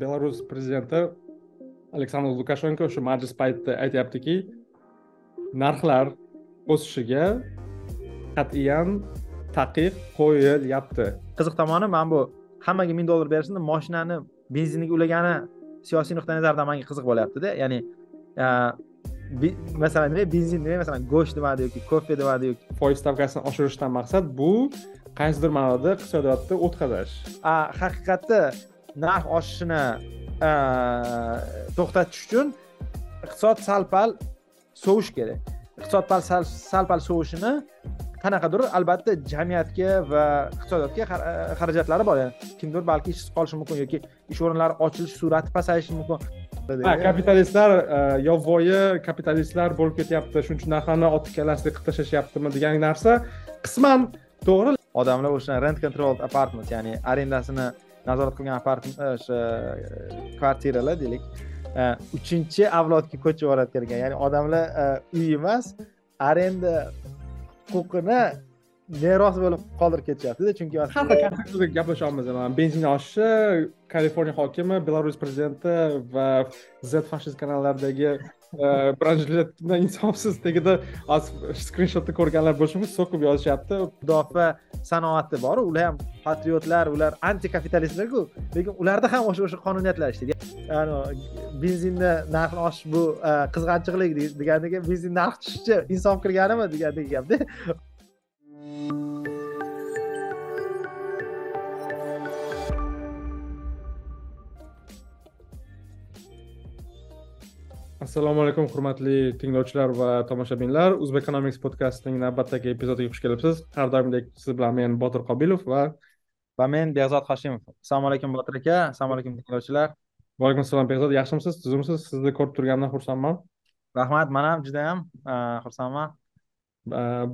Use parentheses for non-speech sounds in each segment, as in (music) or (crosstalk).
belarus prezidenti aleksandr lukashenko shu majlis paytida aytyaptiki narxlar o'sishiga qat'iyan taqiq qo'yilyapti qiziq tomoni mana bu hammaga ming dollar berishdi moshinani benziniga ulagani siyosiy nuqtai nazardan manga qiziq bo'lyaptida ya'ni masalan nima benzin nima masalan go'sht demadi yoki kofe demadi yoki foiz stavkasini oshirishdan maqsad bu qaysidir ma'noda iqtisodiyotni o'tqazish haqiqatda narx oshishini to'xtatish uchun iqtisod sal pal sovish kerak. Iqtisod pal sal pal sovishini qanaqadir albatta jamiyatga va iqtisodiyotga xarajatlari bor. Yani kimdir balki ishsiz qolishi mumkin yoki ish o'rinlari ochilish sur'ati pasayishi mumkin. Ha kapitalistlar e, yovvoyi kapitalistlar bo'lib ketyapti. Shuning uchun narxlarni otikalasida qilib tashlashyaptimi degan narsa qisman. To'g'ri? Odamlar o'sha rent control apartment ya'ni arendasini nazorat qilgan o'sha e, e, kvartiralar deylik. E, uchinchi avlodga ko'chib yuborayotgan ekan ya'ni odamlar uy emas arenda huquqini meros bo'lib qoldirib ketishyaptida chunki har gaplashyapmiz benzin oshishi kaliforniya hokimi belarus prezidenti va z fashist kanallardagi e, birinchilikda insonsiz tagida skrinshotni ko'rganlar bo'lishi mumkin so'kib yozishyapti mudofaa sanoati boru ular ham patriotlar ular antikapitalistlarku lekin ularda ham o'sha o'sha qonuniyatlar ishlaydi benzinni narxini oshish bu qizg'anchiqlik degandagi benzin narxi tushishi insof kirganimi degandagi gapda assalomu alaykum hurmatli tinglovchilar va tomoshabinlar. O'zbekonomics podkastining navbatdagi epizodiga xush kelibsiz. Har doimdek siz bilan men botir qobilov va va men behzod hoshimov. Assalomu alaykum botir aka. Assalomu alaykum tinglovchilar. Va alaykum assalom behzod. Yaxshimisiz? Tuzukmisiz sizni ko'rib turganimdan xursandman. Rahmat man ham judayam xursandman.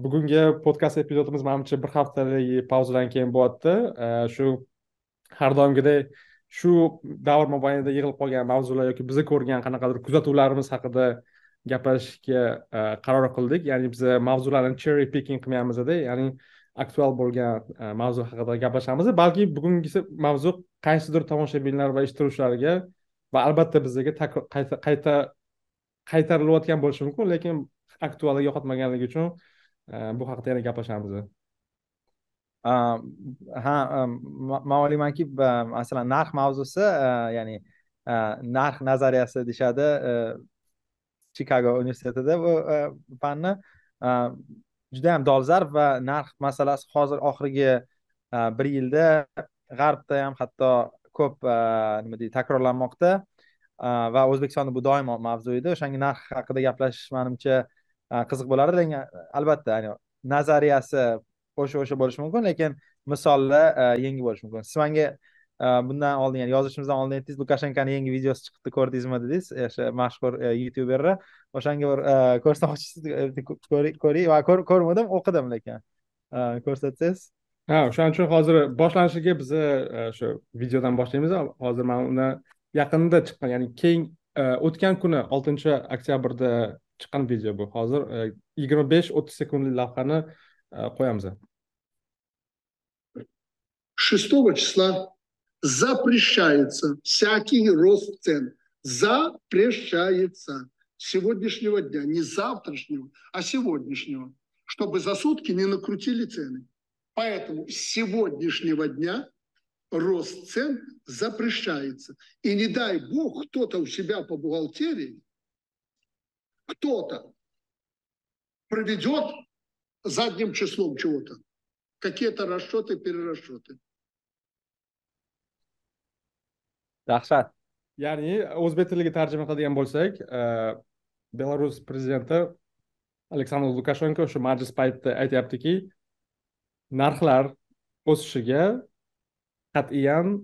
Bugungi podkast epizodimiz manimcha bir haftalik pauzadan keyin bo'lyapti shu har doimgidek shu davr mobaynida yig'ilib qolgan mavzular yoki biza ko'rgan qanaqadir kuzatuvlarimiz haqida gaplashishga e, qaror qildik. Ya'ni biz mavzularni cherry picking qilmaymizda ya'ni aktual bo'lgan e, mavzu haqida gaplashamiz. Balki bugungisi mavzu qaysidir tomoshabinlar va ishtirokchilarga va albatta bizga qayta qayta qaytarilayotgan bo'lishi mumkin lekin aktualga yo'qotmaganligi uchun e, bu haqida yana gaplashamiz ha man manki masalan narx mavzusi ya'ni narx nazariyasi deyishadi e, chikago universitetida bu e, fanni judayam dolzarb va narx masalasi hozir oxirgi bir yilda g'arbda ham hatto ko'p nima deydi takrorlanmoqda. Va o'zbekistonda bu doimo mavzu edi. O'shanga narx haqida gaplashish manimcha qiziq bo'lardi. Lekin albatta nazariyasi o'sha o'sha bo'lishi mumkin lekin misollar e, yangi bo'lishi mumkin. Siz manga e, bundan oldin ya'ni yozishimizdan oldin aytdingiz lukashenkoni yangi videosi chiqibdi ko'rdingizmi dedingiz. O'sha mashhur e, youtuberlar. Youtuberni o'shanga bir ko'rsatmoqchisiz ko'ring va ko'rmadim o'qidim lekin ko'rsatsangiz. Ha o'shaning uchun hozir boshlanishiga biz o'sha videodan boshlaymiz. Hozir man uni yaqinda chiqqan ya'ni keng o'tgan kuni oltinchi oktyabrda chiqqan video bu. Hozir yigirma besh o'ttiz sekundlik lavhani qo'yamiz. 6 числа запрещается всякий рост цен. Запрещается сегодняшнего дня, не завтрашнего, а сегодняшнего, чтобы за сутки не накрутили цены. Поэтому с сегодняшнего дня рост цен запрещается. И не дай бог кто-то у себя по бухгалтерии, кто-то проведет задним числом чего-то, какие-то расчеты, перерасчеты. Dahshat. Ya'ni o'zbek tiliga tarjima qiladigan bo'lsak e, belarus prezidenti aleksandr lukashenko shu majlis paytida aytyaptiki narxlar o'sishiga qat'iyan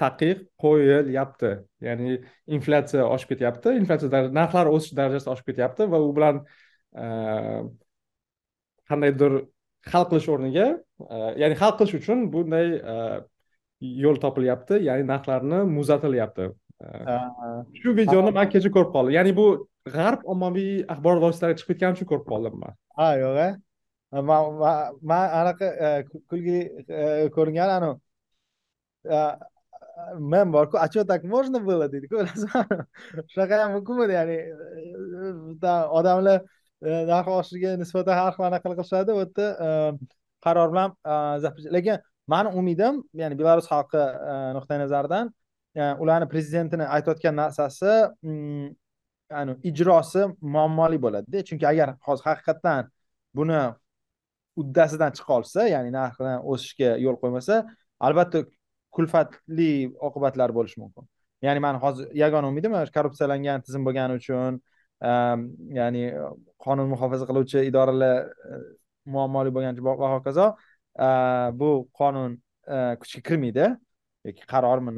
taqiq qo'yilyapti. Ya'ni inflyatsiya oshib ketyapti. Inflyatsiya narxlar o'sish darajasi oshib ketyapti va u bilan e, qandaydir hal qilish o'rniga e, ya'ni hal qilish uchun bunday yo'l topilyapti ya'ni narxlarni muzlatilyapti shu videoni man kecha ko'rib qoldim. Ya'ni bu g'arb ommaviy axborot vositalariga chiqib ketgani uchun ko'rib qoldim man. Ha yo'q a man anaqa kulgili ko'ringan anavi mem borku а что так можно было? deydiku (laughs) shunaqa ham mumkinmidi ya'ni odamlar narx oshishiga nisbatan har xil anaqa qilishadi u yerda qaror bilan lekin mani umidim ya'ni belarus xalqi e, nuqtai nazaridan e, ularni prezidentini aytayotgan narsasi mm, ya'ni ijrosi muammoli bo'ladida. Chunki agar hozir haqiqatdan buni uddasidan chiqa olsa ya'ni narxdan o'sishga yo'l qo'ymasa albatta kulfatli oqibatlar bo'lishi mumkin. Ya'ni mani hozir yagona umidim korrupsiyalangan tizim bo'lgani uchun e, ya'ni qonun muhofaza qiluvchi idoralar muammoli bo'lgani uchun va hokazo bu qonun e, kuchga kirmaydi. Yoki qarormi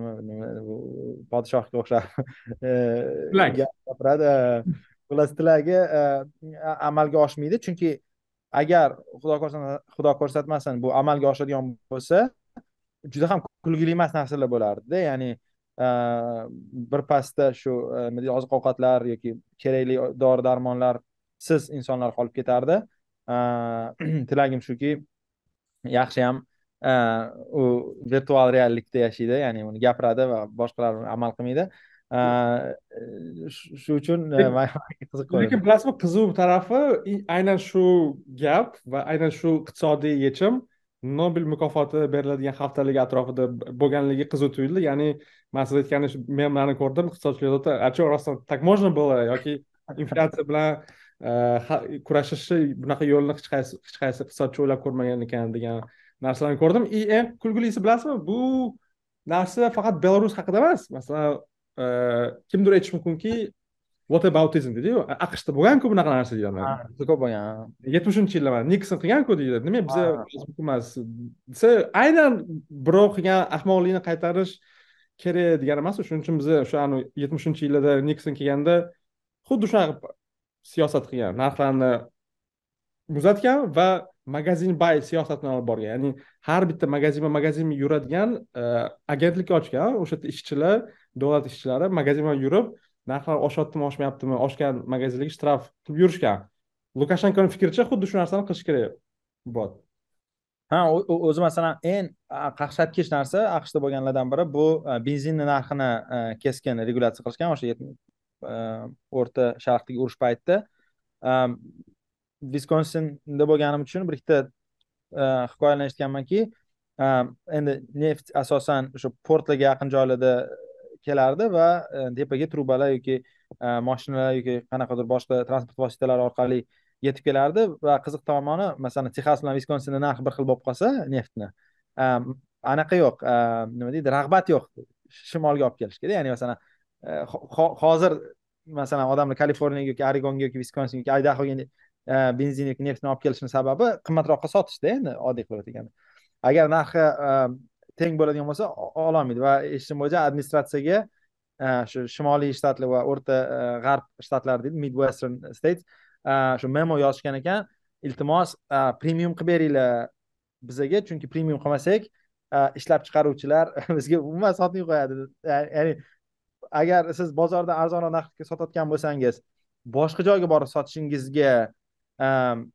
podshohga o'xshab (laughs) tilak. gapiradi. Xullas tilagi e, amalga oshmaydi. Chunki agar xudo xudo ko'rsatmasin bu amalga oshadigan bo'lsa juda ham kulgili emas narsalar bo'lardida. Ya'ni bir pasda shu nima deydi oziq ovqatlar yoki kerakli dori darmonlar siz insonlar qolib ketardi. (clears throat) Tilagim shuki yaxshiyam u virtual reallikda yashaydi ya'ni uni gapiradi va boshqalar amal qilmaydi. Shu uchun qiziq lekin bilasizmi qiziq tarafi aynan shu gap va aynan shu iqtisodiy yechim nobel mukofoti beriladigan haftaligi atrofida bo'lganligi qiziq tuyuldi. Ya'ni man siz aytgan memlarni ko'rdim что ростом так можно было? yoki inflyatsiya bilan e, kurashishni bunaqa yo'lni hech qaysi hech qaysi iqtisodchi o'ylab ko'rmagan ekan degan narsalarni ko'rdim. И eng kulgilisi bilasizmi? Bu narsa faqat belarus haqida emas. Masalan e, kimdir aytishi mumkinki what aboutism deydiyu aqshda bo'lganku bunaqa narsa juda ko'p bo'lgan. Yetmishinchi yillar nikson qilganku deydi nima biza mumkin emas. Desa aynan birov qilgan ahmoqlikni qaytarish kerak degani emas shuning uchun biza o'sha yetmishinchi yillarda nikson kelganda xuddi shunaqa siyosat qilgan narxlarni muzlatgan va magazin bay siyosatini olib borgan. Ya'ni har bitta magazinma magazinma yuradigan e, agentlik ochgan. O'sha yerda ishchilar davlat ishchilari magazinma yurib narxlar oshyaptimi oshmayaptimi oshgan magazinlarga shtraf qilib yurishgan. Lukashenkoni fikricha xuddi shu narsani qilish kerak bot. Ha o'zi masalan eng qaqshatqich narsa aqshda bo'lganlardan biri bu e, benzinni narxini e, keskin regulyatsiya qilishgan o'sha Э, o'rta sharqdagi urush paytida. Э, viskonsinda bo'lganim uchun bir ikkita э, hikoyalarni eshitganmanki endi neft asosan o'sha portlarga yaqin joylarda kelardi va e, tepaga trubalar yoki e, moshinalar yoki qanaqadir boshqa transport vositalari orqali yetib kelardi va qiziq tomoni masalan texas bilan viskonsinda narxi bir xil bo'lib qolsa neftni e, anaqa yo'q nima deydi rag'bat yo'q shimolga olib kelishga ya'ni masalan hozir masalan odamlar kaliforniyaga yoki arigonga yoki viskonsin yoki aydahoga benzin yoki neftni olib kelishini sababi qimmatroqqa sotishda endi oddiy qilib aytganda agar narxi э, teng bo'ladigan bo'lsa ololmaydi va eshitishim bo'yicha administratsiyaga э, shu shimoliy shtatlar va o'rta э, g'arb shtatlari deydi midwestern states shu memo yozishgan ekan iltimos premium qilib beringlar bizaga chunki premium qilmasak ishlab chiqaruvchilar (laughs) bizga umuman sotmay qo'yadi. Ya'ni agar siz bozorda arzonroq narxga sotayotgan bo'lsangiz boshqa joyga borib sotishingizga ehm,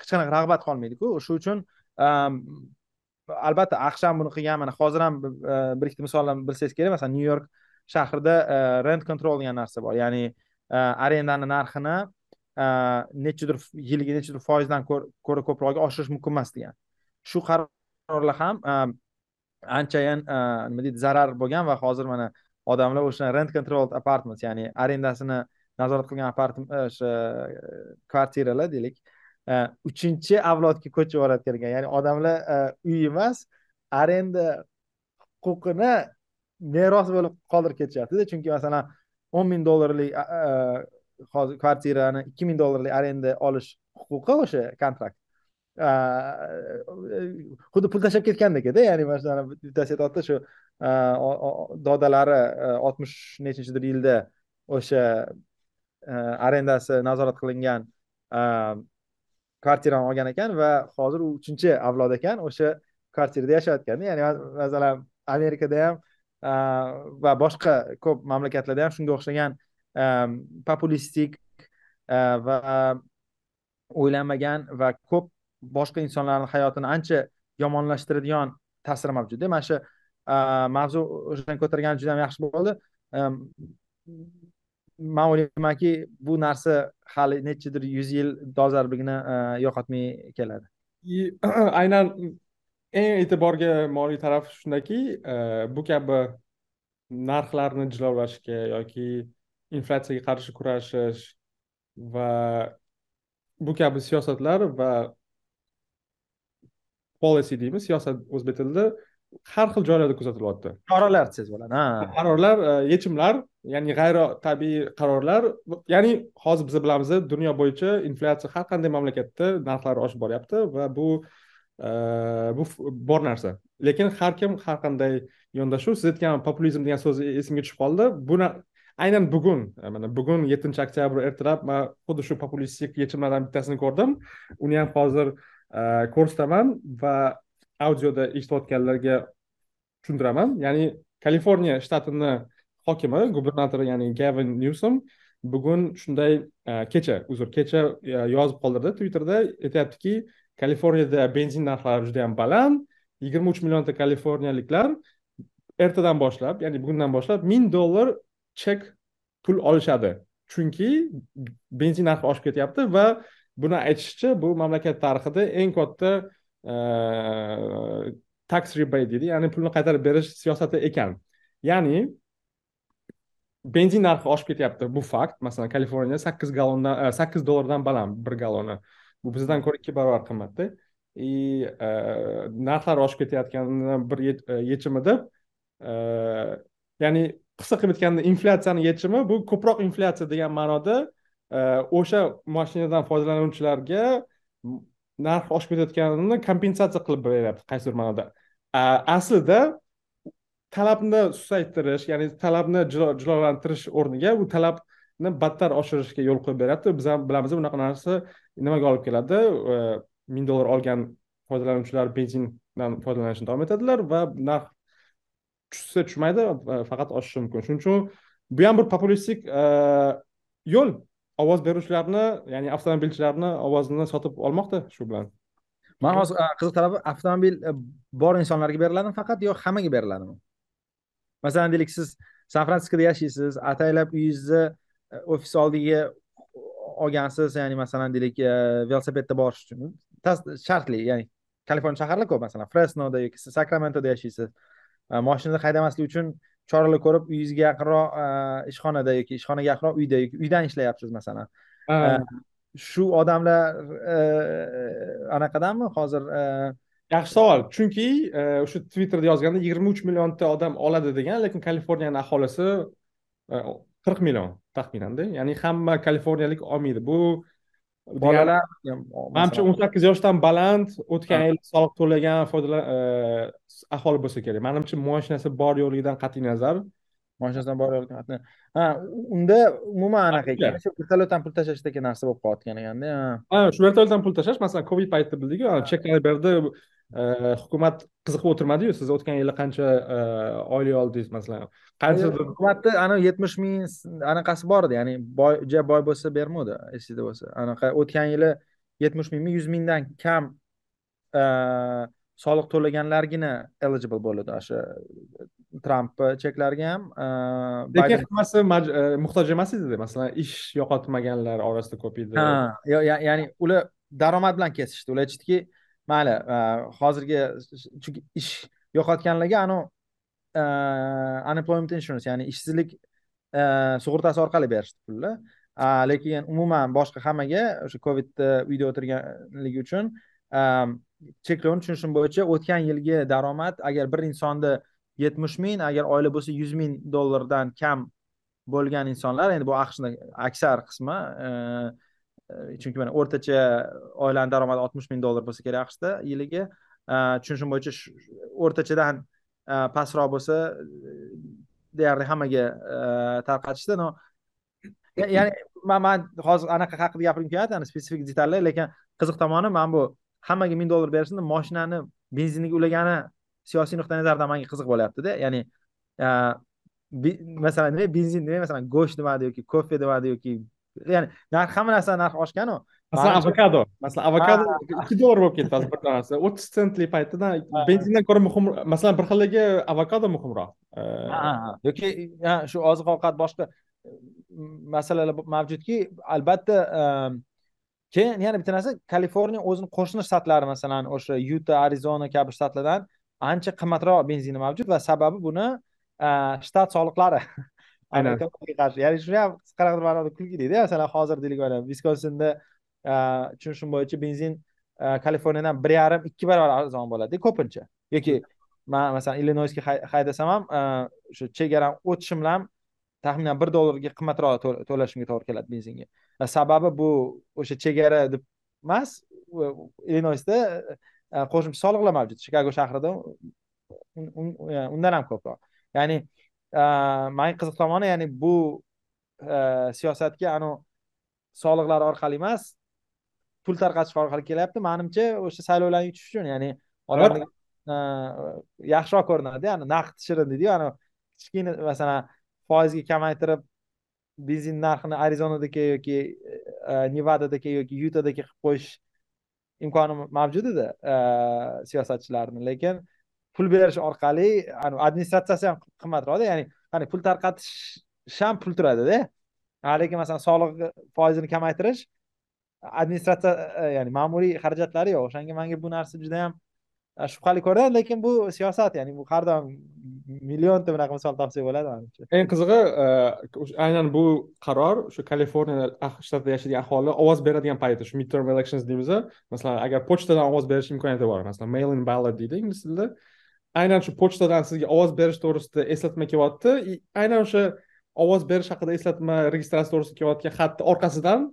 hech qanaqa rag'bat qolmaydiku. Shuning uchun ehm, albatta aqsh ham buni qilgan mana hozir ham e, bir ikkita misollarni bilsangiz kerak. Masalan nyu york shahrida e, rent control degan narsa bor. Ya'ni e, arendani narxini nechadir yiliga nechadir foizdan ko'ra ko'proq oshirish mumkin emas degan. Shu qarorlar ham anchayin nima deydi zarar bo'lgan va hozir mana odamlar o'sha rent controlled apartments ya'ni arendasini nazorat qilgan e, o'sha e, kvartiralar deylik e, uchinchi avlodga ko'chib yuborayotgan ekan ya'ni odamlar uy emas arenda huquqini meros bo'lib qoldirib ketishyaptida. Chunki masalan o'n ming dollarlik hozir kvartirani ikki ming dollarlik arenda olish huquqi o'sha kontrakt. Xuddi pul tashlab ketgandekda ya'ni masalan bittasi aytyapti shu dodalari oltmish nechinchidir yilda o'sha э, arendasi nazorat qilingan kvartirani olgan ekan va hozir u uchinchi avlod ekan o'sha kvartirada yashayotganda ya'ni masalan amerikada ham va boshqa ko'p mamlakatlarda ham shunga o'xshagan populistik va o'ylanmagan va ko'p boshqa insonlarni hayotini ancha yomonlashtiradigan ta'siri mavjudda mana shu mavzu o'shani ko'targani juda ham yaxshi bo'ldi. Man o'ylaymanki bu narsa hali nechadir yuz yil dolzarbligini e, yo'qotmay keladi. (clears throat) Aynan eng e'tiborga molik taraf shundaki e, bu kabi narxlarni jilovlashga yoki inflyatsiyaga qarshi kurashish va bu kabi siyosatlar va policy deymiz siyosat o'zbek tilida har xil joylarda kuzatilyapti. Choralar desangiz bo'ladi ha. Qarorlar e, yechimlar ya'ni g'ayrotabiiy qarorlar ya'ni hozir biz bilamiz dunyo bo'yicha inflyatsiya har qanday mamlakatda narxlar oshib boryapti va bu e, bu bor narsa. Lekin har kim har qanday yondashuv siz aytgan populizm degan so'z esimga tushib qoldi. Buni aynan bugun e, mana bugun yettinchi oktyabr ertalab man xuddi shu populistik yechimlardan bittasini ko'rdim. Uni ham hozir ko'rsataman va audioda eshitayotganlarga tushuntiraman ya'ni kaliforniya shtatini hokimi gubernatori ya'ni gavin nyusom bugun shunday e, kecha uzr kecha e, yozib qoldirdi twitterda. Aytyaptiki kaliforniyada benzin narxlari juda yam baland yigirma uch millionta kaliforniyaliklar ertadan boshlab ya'ni bugundan boshlab ming dollar chek pul olishadi. Chunki benzin narxi oshib ketyapti va buni aytishicha bu mamlakat tarixida eng katta tax rebate deydi. Ya'ni pulni qaytarib berish siyosati ekan. Ya'ni benzin narxi oshib ketyapti. Bu fakt. Masalan kaliforniya sakkiz gallondan e, sakkiz dollardan baland bir galloni bu bizdan ko'ra ikki barobar qimmatda. И e, narxlar oshib ketayotganini bir e, yechimi deb ya'ni qisqa qilib aytganda inflyatsiyani yechimi bu ko'proq inflyatsiya degan ma'noda o'sha mashinadan foydalanuvchilarga narx oshib ketayotganini kompensatsiya qilib beryapti qaysidir ma'noda aslida talabni susaytirish ya'ni talabni jilolantirish o'rniga u talabni battar oshirishga yo'l qo'yib beryapti. Biz ham bilamiz bunaqa narsa nimaga olib keladi? E, ming dollar olgan foydalanuvchilar benzindan foydalanishni davom etadilar va narx tushsa tushmaydi e, faqat oshishi mumkin. Shuning uchun bu ham bir populistik e, yo'l. Ovoz beruvchilarni ya'ni avtomobilchilarni ovozini sotib olmoqda shu bilan. Man hozir qiziq tarafi avtomobil e, bor insonlarga beriladimi faqat yo hammaga beriladimi masalan deylik siz san fransiskoda yashaysiz ataylab uyingizni e, ofis oldiga olgansiz ya'ni masalan deylik e, velosipedda borish uchun. Shartli ya'ni kaliforniya shaharlar ko'p masalan fresnoda yoki sakramentoda yashaysiz. Mashinada haydamaslik uchun choralar ko'rib uyingizga yaqinroq ishxonada yoki ishxonaga yaqinroq uyda yoki uydan ishlayapsiz masalan. Shu odamlar anaqadanmi hozir yaxshi savol. Chunki o'sha twitterda yozganda yigirma uch millionta odam oladi degan lekin kaliforniyani aholisi qirq million taxminanda. Ya'ni hamma kaliforniyalik olmaydi. Bu bolalar manimcha o'n sakkiz yoshdan baland o'tgan yil soliq to'lagan foydalan aholi bo'lsa kerak manimcha moshinasi bor yo'qligidan qat'iy nazar moshinasidan bor yo'qligidan ha unda umuman anaqa ekan shu vertolyotdan pul tashlash degan narsa bo'lib qolayotgan ekanda ha shu vertolyotdan pul tashlash masalan covid paytida bildiku cheklar berdi hukumat qiziqib o'tirmadiyu siz o'tgan yili qancha oylik oldingiz masalan? Qaysidir hukumatni anavi yetmish ming anaqasi bor edi ya'ni boy juda boy bo'lsa bermovdi esingizda bo'lsa. Anaqa o'tgan yili yetmish mingmi yuz mingdan kam soliq to'laganlargina eligible bo'ladi o'sha tramp cheklariga ham lekin hammasi muhtoj emas edi masalan ish yo'qotmaganlar orasida ko'p edi. Ha ya'ni ular daromad bilan kesishdi. Ular aytishdiki mayli e, hozirgi chunki ish yo'qotganlarga anavi e, unemployment insurance ya'ni ishsizlik e, sug'urtasi orqali berishdi pulni. Lekin umuman boshqa hammaga o'sha covidda uyda o'tirganligi uchun cheklovni tushunishim bo'yicha o'tgan yilgi daromad agar bir insonni yetmish ming agar oila bo'lsa yuz ming dollardan kam bo'lgan insonlar endi bu aqshni aksar qismi E, chunki mana o'rtacha oilani daromadi oltmish ming dollar bo'lsa kerak aqshda yiliga. E, tushunishim bo'yicha o'rtachadan e, pastroq bo'lsa deyarli hammaga tarqatishdi. Ya'ni man man hozir anaqa haqida gapirgim kelmayapti spesifik detallar lekin qiziq tomoni mana bu hammaga ming dollar berishni moshinani benziniga ulagani siyosiy nuqtai nazardan manga qiziq bo'lyaptida. Ya'ni masalan nima benzin nima masalan go'sht demadi yoki kofe demadi yoki ya'ni narx hamma narsa narxi oshganu masalan avokado. Masalan avokado ikki dollar bo'lib ketdi hozir bir donasi o'ttiz sentli paytida benzindan ko'ra muhim masalan bir xilligi avokado muhimroq. Yoki shu oziq ovqat boshqa masalalar mavjudki albatta em, keyin yana bitta narsa kaliforniya o'zini qo'shni shtatlari masalan o'sha yuta arizona kabi shtatlardan ancha qimmatroq benzini mavjud va sababi buni e, shtat soliqlari. (laughs) Amerikaga qarshi ya'ni shuni ham qanaqa ma'noda kulgilida masalan hozir deylik mana viskonsinda tushunishim bo'yicha benzin e, kaliforniyadan bir yarim ikki barobar arzon bo'ladi ko'pincha yoki man masalan illinoysga haydasam ham e, o'sha chegarani o'tishim bilan taxminan bir dollarga qimmatroq to'lashimga to'g'ri keladi benzinga. Sababi bu o'sha chegara deb emas illinoysda e, qo'shimcha soliqlar mavjud. Chikago shahrida undan ham ko'proq. Ya'ni manga qiziq tomoni ya'ni bu e, siyosatga anavi soliqlar orqali emas pul tarqatish orqali kelyapti. Manimcha o'sha saylovlarni yutish uchun ya'ni odamlarga e, yaxshiroq ko'rinadi ya'ni naqd shirin deydiyu ani kichkina masalan foizga kamaytirib benzin narxini arizonadagi yoki e, nevadadagi yoki yutadagi qilib qo'yish imkoni mavjud edi e, siyosatchilarni. Lekin pul berish orqali administratsiyasi ham qimmatroqda ya'ni qani pul tarqatish ham pul turadida Ha, lekin masalan soliq foizini kamaytirish administratsiya e, ya'ni ma'muriy xarajatlari yo'q. O'shanga manga bu narsa juda yam e, shubhali ko'rinadi lekin bu siyosat ya'ni bu har doim millionta bunaqa misol topsak bo'ladi manimcha eng qizig'i e, aynan bu qaror o'sha kaliforniya ah, shtatida yashaydigan aholi ovoz beradigan paytda shu midterm elections deymiz masalan agar pochtadan ovoz berish imkoniyati bor masalan mail in ballot deydi ingliz tilida aynan shu pochtadan sizga ovoz berish to'g'risida eslatma kelyapti. Aynan o'sha ovoz berish haqida eslatma registratsiya to'g'risida kelayotgan xatni orqasidan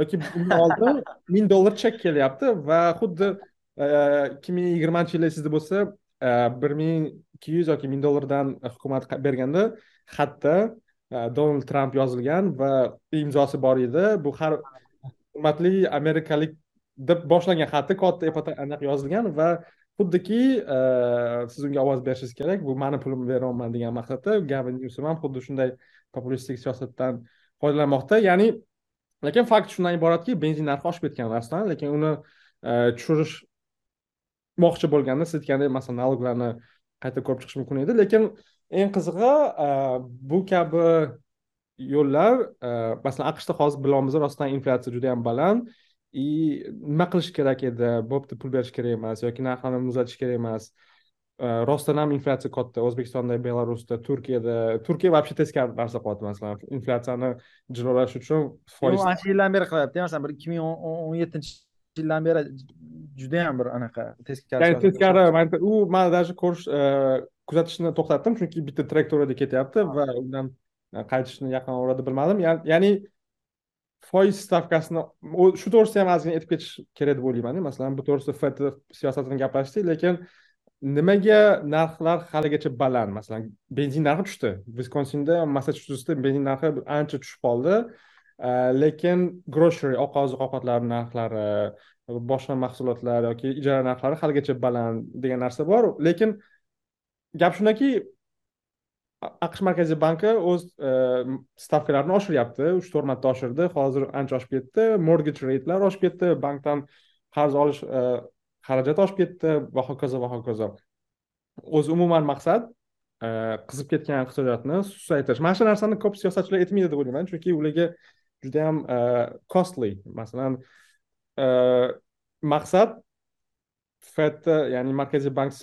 yoki bundan oldin (laughs) ming dollar chek kelyapti va xuddi ikki ming yigirmanchi yil esingizda bo'lsa e, bir ming ikki yuz yoki ming dollardan hukumat berganda xatda e, donald tramp yozilgan va imzosi bor edi. Bu har hurmatli amerikalik deb boshlangan xati katta anaqa yozilgan va xuddiki eh, siz unga ovoz berishingiz kerak. Bu mani pulimni beryapman degan maqsadda gavin nyusom ham xuddi shunday populistik siyosatdan foydalanmoqda. Ya'ni lekin fakt shundan iboratki benzin narxi oshib ketgan rostdan lekin uni eh, e, tushirishmoqchi bo'lganda siz aytgandek masalan налогlarni qayta ko'rib chiqish mumkin edi. Lekin eng qizig'i eh, bu kabi yo'llar masalan aqshda hozir bilamiz rostdan inflyatsiya juda yam baland. И nima qilish kerak edi? Bo'pti pul berish kerak emas yoki narxlarni muzlatish kerak emas. Rostdan ham inflyatsiya katta o'zbekistonda belarusda turkiyada. Turkiya вообще teskari narsa qilyapti masalan. Inflyatsiyani jilolash uchun foiz ancha yildan beri qilyapti masalan bir ikki ming o'n yettinchi yildan beri judayam bir anaqa teskari teskari u man даже ko'rish e, kuzatishni to'xtatdim chunki bitta traktorida ketyapti va undan e, qaytishni yaqin orada bilmadim. Ya- ya'ni foiz stavkasini shu to'g'risida ham ozgina aytib ketish kerak deb o'ylayman masalan bu to'g'risida fed siyosatini gaplashdik lekin nimaga narxlar haligacha baland? Masalan benzin narxi tushdi. Viskonsinda massachusetsda benzin narxi ancha tushib qoldi. Э, lekin grocery oq oziq ovqatlarni narxlari boshqa mahsulotlar yoki ijara narxlari haligacha baland degan narsa bor. Lekin gap shundaki aqsh markaziy banki o'z e, stavkalarini oshiryapti. Uch to'rt marta oshirdi. Hozir ancha oshib ketdi. Mortgage rate'lar oshib ketdi. Bankdan qarz olish e, xarajati oshib ketdi va hokazo va hokazo. O'zi umuman maqsad e, qizib ketgan iqtisodiyotni susaytirish. Mana shu narsani ko'p siyosatchilar aytmaydi deb o'ylayman chunki ularga judayam e, costly. Masalan maqsad fedni ya'ni markaziy bank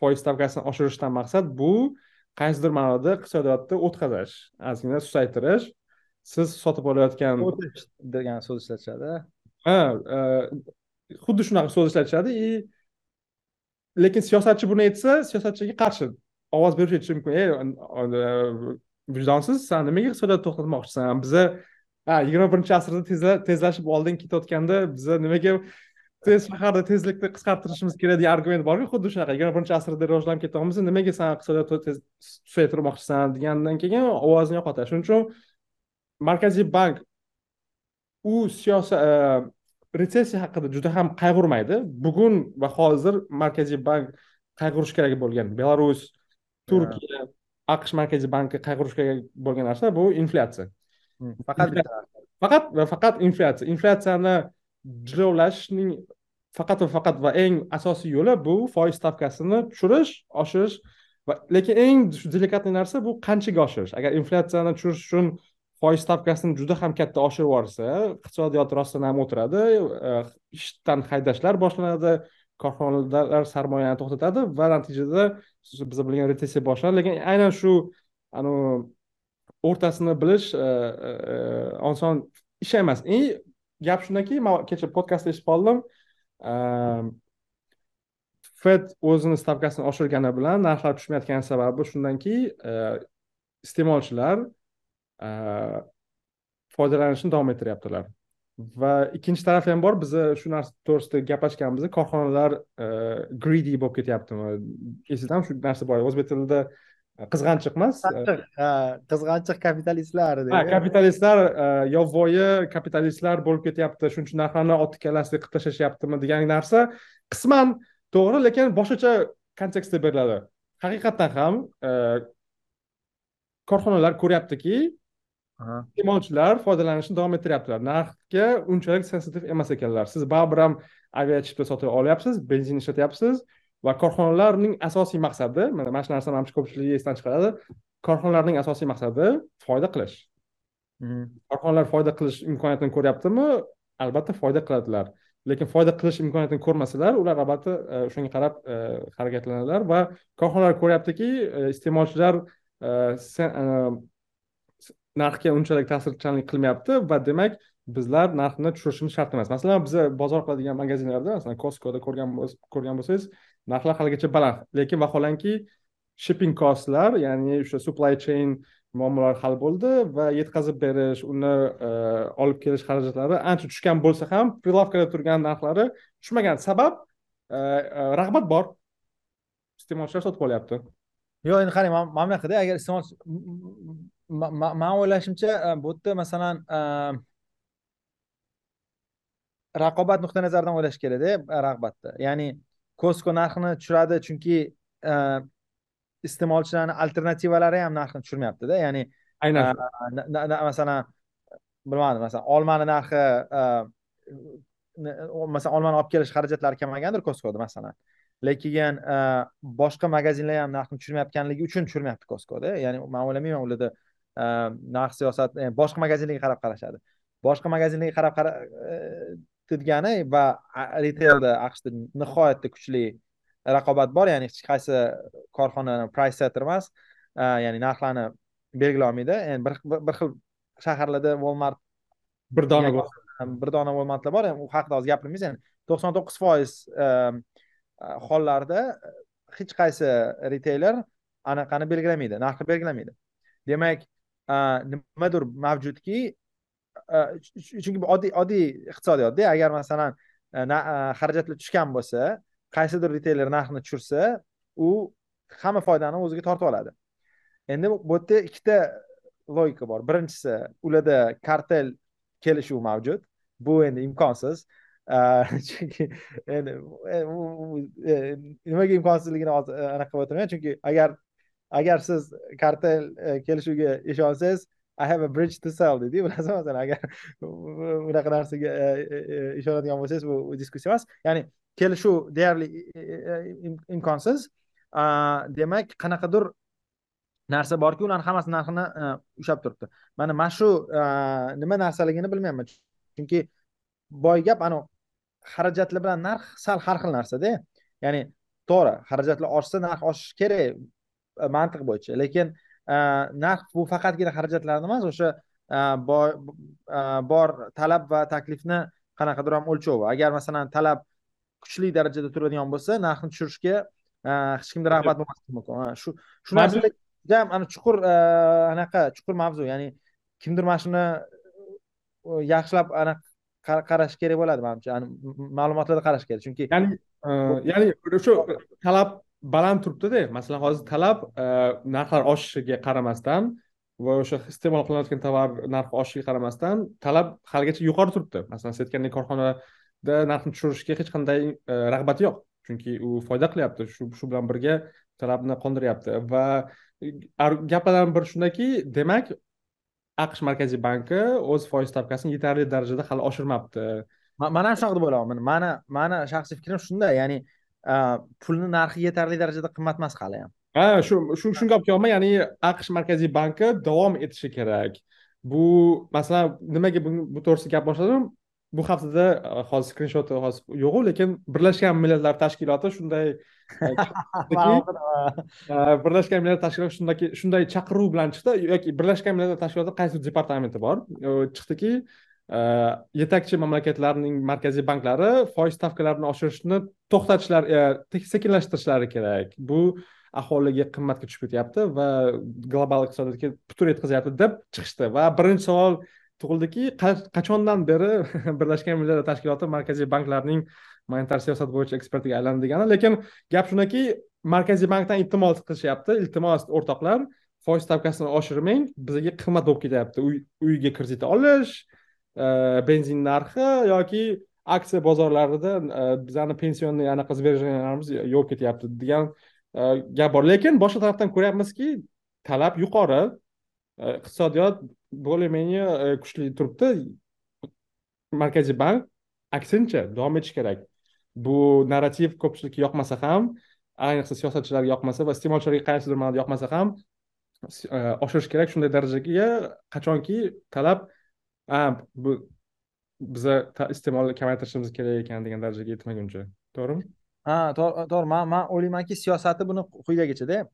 foiz stavkasini oshirishdan maqsad bu qaysidir ma'noda iqtisodiyotni o'tqazish ozgina susaytirish siz sotib olayotgan o'tish degan so'z ishlatishadi ha e, xuddi shunaqa so'z ishlatishadi и lekin siyosatchi buni aytsa siyosatchiga qarshi ovoz beruvchi aytishi mumkin. Ey e, vijdonsiz san nimaga iqtisodiyotni to'xtatmoqchisan? Biza ha yigirma birinchi asrda tezla- tezlashib oldin ketayotganda biza nimaga tez shaharda tezlikni qisqartirishimiz kerak degan argument borku xuddi shunaqa. Yigirma birinchi asrda rivojlanib ketyapmiz nimaga san iqtisodiyotni tez susaytirmoqchisan degandan keyin ovozni yo'qotadi. Shuning uchun markaziy bank u siyosat retsessiya haqida juda ham qayg'urmaydi. Bugun va hozir markaziy bank qayg'urishi kerak bo'lgan. Belarus turkiya aqsh markaziy banki qayg'urishi kerak bo'lgan narsa bu inflyatsiya. Hmm, faqat bitta faqat va faqat inflyatsiya. Inflyatsiyani jilovlashning faqat va faqat va eng asosiy yo'li bu foiz stavkasini tushirish oshirish va lekin eng delikatniy narsa bu qanchaga oshirish agar inflyatsiyani tushirish uchun foiz stavkasini juda ham katta oshirib yuborsa iqtisodiyot rostdan ham o'tiradi e, ishdan haydashlar boshlanadi korxonalar sarmoyani to'xtatadi va natijada biz bilgan retsessiya boshlanadi. Lekin aynan shu o'rtasini bilish e, e, oson ish emas. Gap shundaki man kecha podkastda eshitib qoldim. Ehm, Fed o'zini stavkasini oshirgani bilan narxlar tushmayotgani sababi shundanki e, iste'molchilar e, foydalanishni davom ettiryaptilar. Va ikkinchi taraf ham bor biza shu narsa to'g'risida gaplashganmiz korxonalar e, greedy bo'lib ketyaptimi? Esingdami shu narsa bor o'zbek tilida qizg'anchiq emas qizg'anchiq kapitalistlar ha kapitalistlar yovvoyi kapitalistlar bo'lib ketyapti shuning uchun narxlarni ot kalasiga qilib tashlashyaptimi degan narsa qisman to'g'ri lekin boshqacha kontekstda beriladi. Haqiqatdan ham korxonalar ko'ryaptiki iste'molchilar foydalanishni davom ettiryaptilar. Narxga unchalik sensitiv emas ekanlar. Siz baribir ham aviachipta sotib olyapsiz benzin ishlatyapsiz va korxonalarning asosiy maqsadi mana mana shu narsa manimcha ko'pchiligi esdan chiqaradi. Korxonalarning asosiy maqsadi foyda qilish. Mhm. korxonalar foyda qilish imkoniyatini ko'ryaptimi? Albatta foyda qiladilar. Lekin foyda qilish imkoniyatini ko'rmasalar ular albatta e, o'shanga qarab e, harakatlanadilar va korxonalar ko'ryaptiki e, iste'molchilar narxga unchalik ta'sirchanlik qilmayapti va demak bizlar narxni tushirishimiz shart emas. Masalan biza bozor qiladigan magazinlarda masalan costcoda ko'rgan ko'rgan bo'lsangiz narxlar haligacha baland. Lekin vaholanki shipping costlar ya'ni o'sha supply chain muammolari hal bo'ldi va yetkazib berish uni e, olib kelish xarajatlari ancha tushgan bo'lsa ham prilavkada turgan narxlari tushmagan. Sabab e, e, rag'bat bor. Iste'molchilar sotib olyapti. Yo'q endi qarang mana bunaqada agar iste'mol man o'ylashimcha bu yerda masalan raqobat nuqtai nazaridan o'ylash kerakda e, rag'batni ya'ni costco narxini tushiradi chunki iste'molchilarni alternativalari ham narxini tushirmayaptida. Ya'ni aynan. masalan bilmadim masalan olmani narxi masalan olmani olib kelish xarajatlari kamaygandir costcoda masalan. Lekin e, boshqa magazinlar ham narxni tushirmayotganligi uchun tushirmayapti costcoda. Ya'ni man o'ylamayman ularda e, narx siyosat e, boshqa magazinlarga qarab qarashadi. Boshqa magazinlarga qarab degani va retailda aqshda nihoyatda kuchli raqobat bor. Ya'ni hech qaysi korxona price setter emas ya'ni narxlarni belgilolmaydi endi bir bir xil shaharlarda walmart bir dona bir dona walmartlar bor. U haqida hozir gapirmaymiz. Ya'ni to'qson to'qqiz foiz hollarda hech qaysi reteyler anaqani belgilamaydi narxni belgilamaydi. Demak nimadir mavjudki chunki bu oddiy oddiy iqtisodiyotda agar masalan xarajatlar tushgan bo'lsa qaysidir riteyler narxni tushirsa u hamma foydani o'ziga tortib oladi. Endi bu yerda ikkita logika bor. Birinchisi ularda kartel kelishuv mavjud. Bu endi imkonsiz. Э, (laughs) chunki endi e, e, nimaga imkonsizligini hozir e, anaqa qilib o'tirmayman chunki agar agar siz kartel kelishuviga ishonsangiz i have a bridge to sell. Deydiyu bilasizmi (laughs) masalan agar unaqa narsaga e, e, e, ishonadigan bo'lsangiz bu diskussiya emas. Ya'ni kelishuv deyarli imkonsiz. Demak qanaqadir narsa borki ularni hammasi narxini ushlab turibdi. Mana mana shu nima narsaligini bilmayapman. Chunki boy gap anavi xarajatlar bilan narx sal har xil narsada ya'ni to'g'ri xarajatlar oshsa narx oshishi kerak mantiq bo'yicha. Lekin narx bu faqatgina xarajatlarni emas o'sha e, bor talab va taklifni qanaqadir ham o'lchovi agar masalan talab kuchli darajada turadigan bo'lsa narxni tushirishga hech kimda rag'bat bo'lmasligi mumkin shu shu narsalar juda ham chuqur anaqa chuqur mavzu ya'ni kimdir mana shuni yaxshilab anaqa qarash kerak bo'ladi manimcha. Ma'lumotlarda qarash kerak. Chunki ya'ni e, ya'ni o'sha talab baland turibdida masalan hozir talab e, narxlar oshishiga qaramasdan va o'sha iste'mol qilinayotgan tovar narxi oshishiga qaramasdan talab haligacha yuqori turibdi. Masalan siz aytgandek korxonada narxni tushirishga hech qanday e, rag'bat yo'q. Chunki u foyda qilyapti shu shu bilan birga talabni qondiryapti va gaplardan biri shundaki demak aqsh markaziy banki o'z foiz stavkasini yetarli darajada hali oshirmabdi. Man ham shunaqa deb o'ylayapman mani mani shaxsiy fikrim shunday ya'ni pulni narxi yetarli darajada qimmat emas hali ham. Ha shu shunga olib kelyapman ya'ni aqsh markaziy banki davom etishi kerak. Bu masalan nimaga bu to'g'risida gap boshladim? Bu haftada hozir skrinshoti hozir yo'qu lekin birlashgan millatlar tashkiloti shunday (laughs) birlashgan millatlar tashkiloti shundaki shunday chaqiruv bilan chiqdi. Yoki birlashgan millatlar tashkiloti qaysi departamenti bor? Chiqdiki Э, yetakchi mamlakatlarning markaziy banklari foiz stavkalarini oshirishni to'xtatishlar e, sekinlashtirishlari kerak. Bu aholiga qimmatga tushib ketyapti va global iqtisodiyotga putur yetkazyapti deb chiqishdi. Va birinchi savol tug'ildiki qachondan beri (laughs) birlashgan millatlar tashkiloti markaziy banklarning monetar siyosat bo'yicha ekspertiga aylandi degani lekin gap shundaki markaziy bankdan iltimos qilishyapti. Iltimos o'rtoqlar foiz stavkasini oshirmang bizga qimmat bo'lib ketyapti. Uyga kredit olish benzin narxi yoki aksiya bozorlarida e, bizani pensionniy anaqa сбережениyalarimiz yo'q ketyapti degan e, gap bor. Lekin boshqa tarafdan ko'ryapmizki talab yuqori. E, iqtisodiyot более менее kuchli turibdi. Markaziy bank aksincha davom etishi kerak. Bu narrativ ko'pchilikka yoqmasa ham ayniqsa siyosatchilarga yoqmasa va iste'molchilarga qaysidir ma'noda yoqmasa ham oshirish kerak shunday darajaga qachonki talab bu biza iste'molni kamaytirishimiz kerak ekan degan darajaga yetmaguncha. To'g'rimi? Ha to'g'ri. Man man o'ylaymanki siyosati buni quyidagichada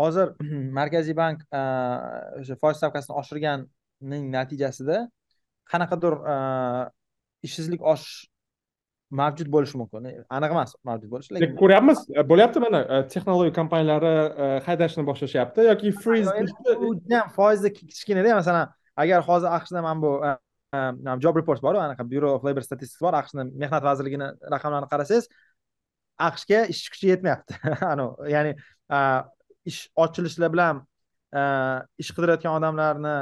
hozir (clears throat) markaziy bank e, o'sha foiz stavkasini oshirganning natijasida qanaqadir e, ishsizlik oshish mavjud bo'lishi mumkin. Aniq emas mavjud bo'lishi lekin ko'ryapmiz. E, bo'lyapti mana? E, texnologiya kompaniyalari e, haydashni boshlashyapti yoki freeze ham foizi kichkinada masalan agar hozir aqshda mana bu e, e, job report boru anaqa bureau of labor statistics bor aqshni mehnat vazirligini raqamlarini qarasangiz aqshga ishchi kuchi yetmayapti. (laughs) Ya'ni e, ish ochilishlar bilan ish qidirayotgan odamlarni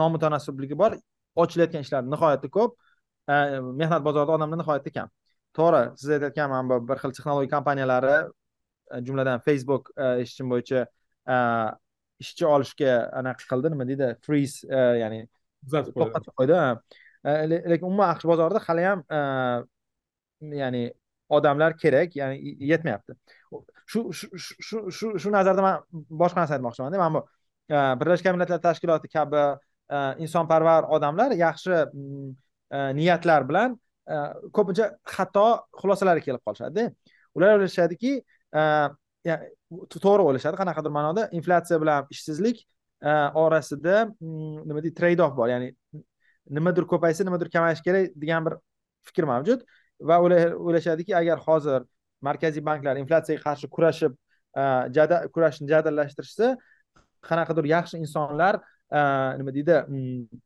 nomutanosibligi bor ochilayotgan ishlar nihoyatda ko'p. Mehnat bozorida odamlar nihoyatda kam. To'g'ri siz aytayotgan mana bu bir xil texnologiya kompaniyalari jumladan facebook e, eshitishim bo'yicha ishchi olishga anaqa qildi nima deydi. Freeze ya'ni to'xtatib qo'ydi lekin umuman aqsh bozorida hali ham ya'ni odamlar kerak ya'ni yetmayapti. Shu shu shu shu nazarda man boshqa narsa aytmoqchimanda. Mana bu birlashgan millatlar tashkiloti kabi insonparvar odamlar yaxshi niyatlar bilan ko'pincha xato xulosalarga kelib qolishadida. Ular o'ylashadiki to'g'ri o'ylashadi qanaqadir ma'noda inflyatsiya bilan ishsizlik e, orasida mm, nima deydi trade off bor. Ya'ni nimadir ko'paysa nimadir kamayishi kerak degan bir fikr mavjud. Va o'ylashadiki agar hozir markaziy banklar inflyatsiyaga qarshi kurashib e, kurashni jadallashtirishsa qanaqadir yaxshi insonlar e, nima deydi mm,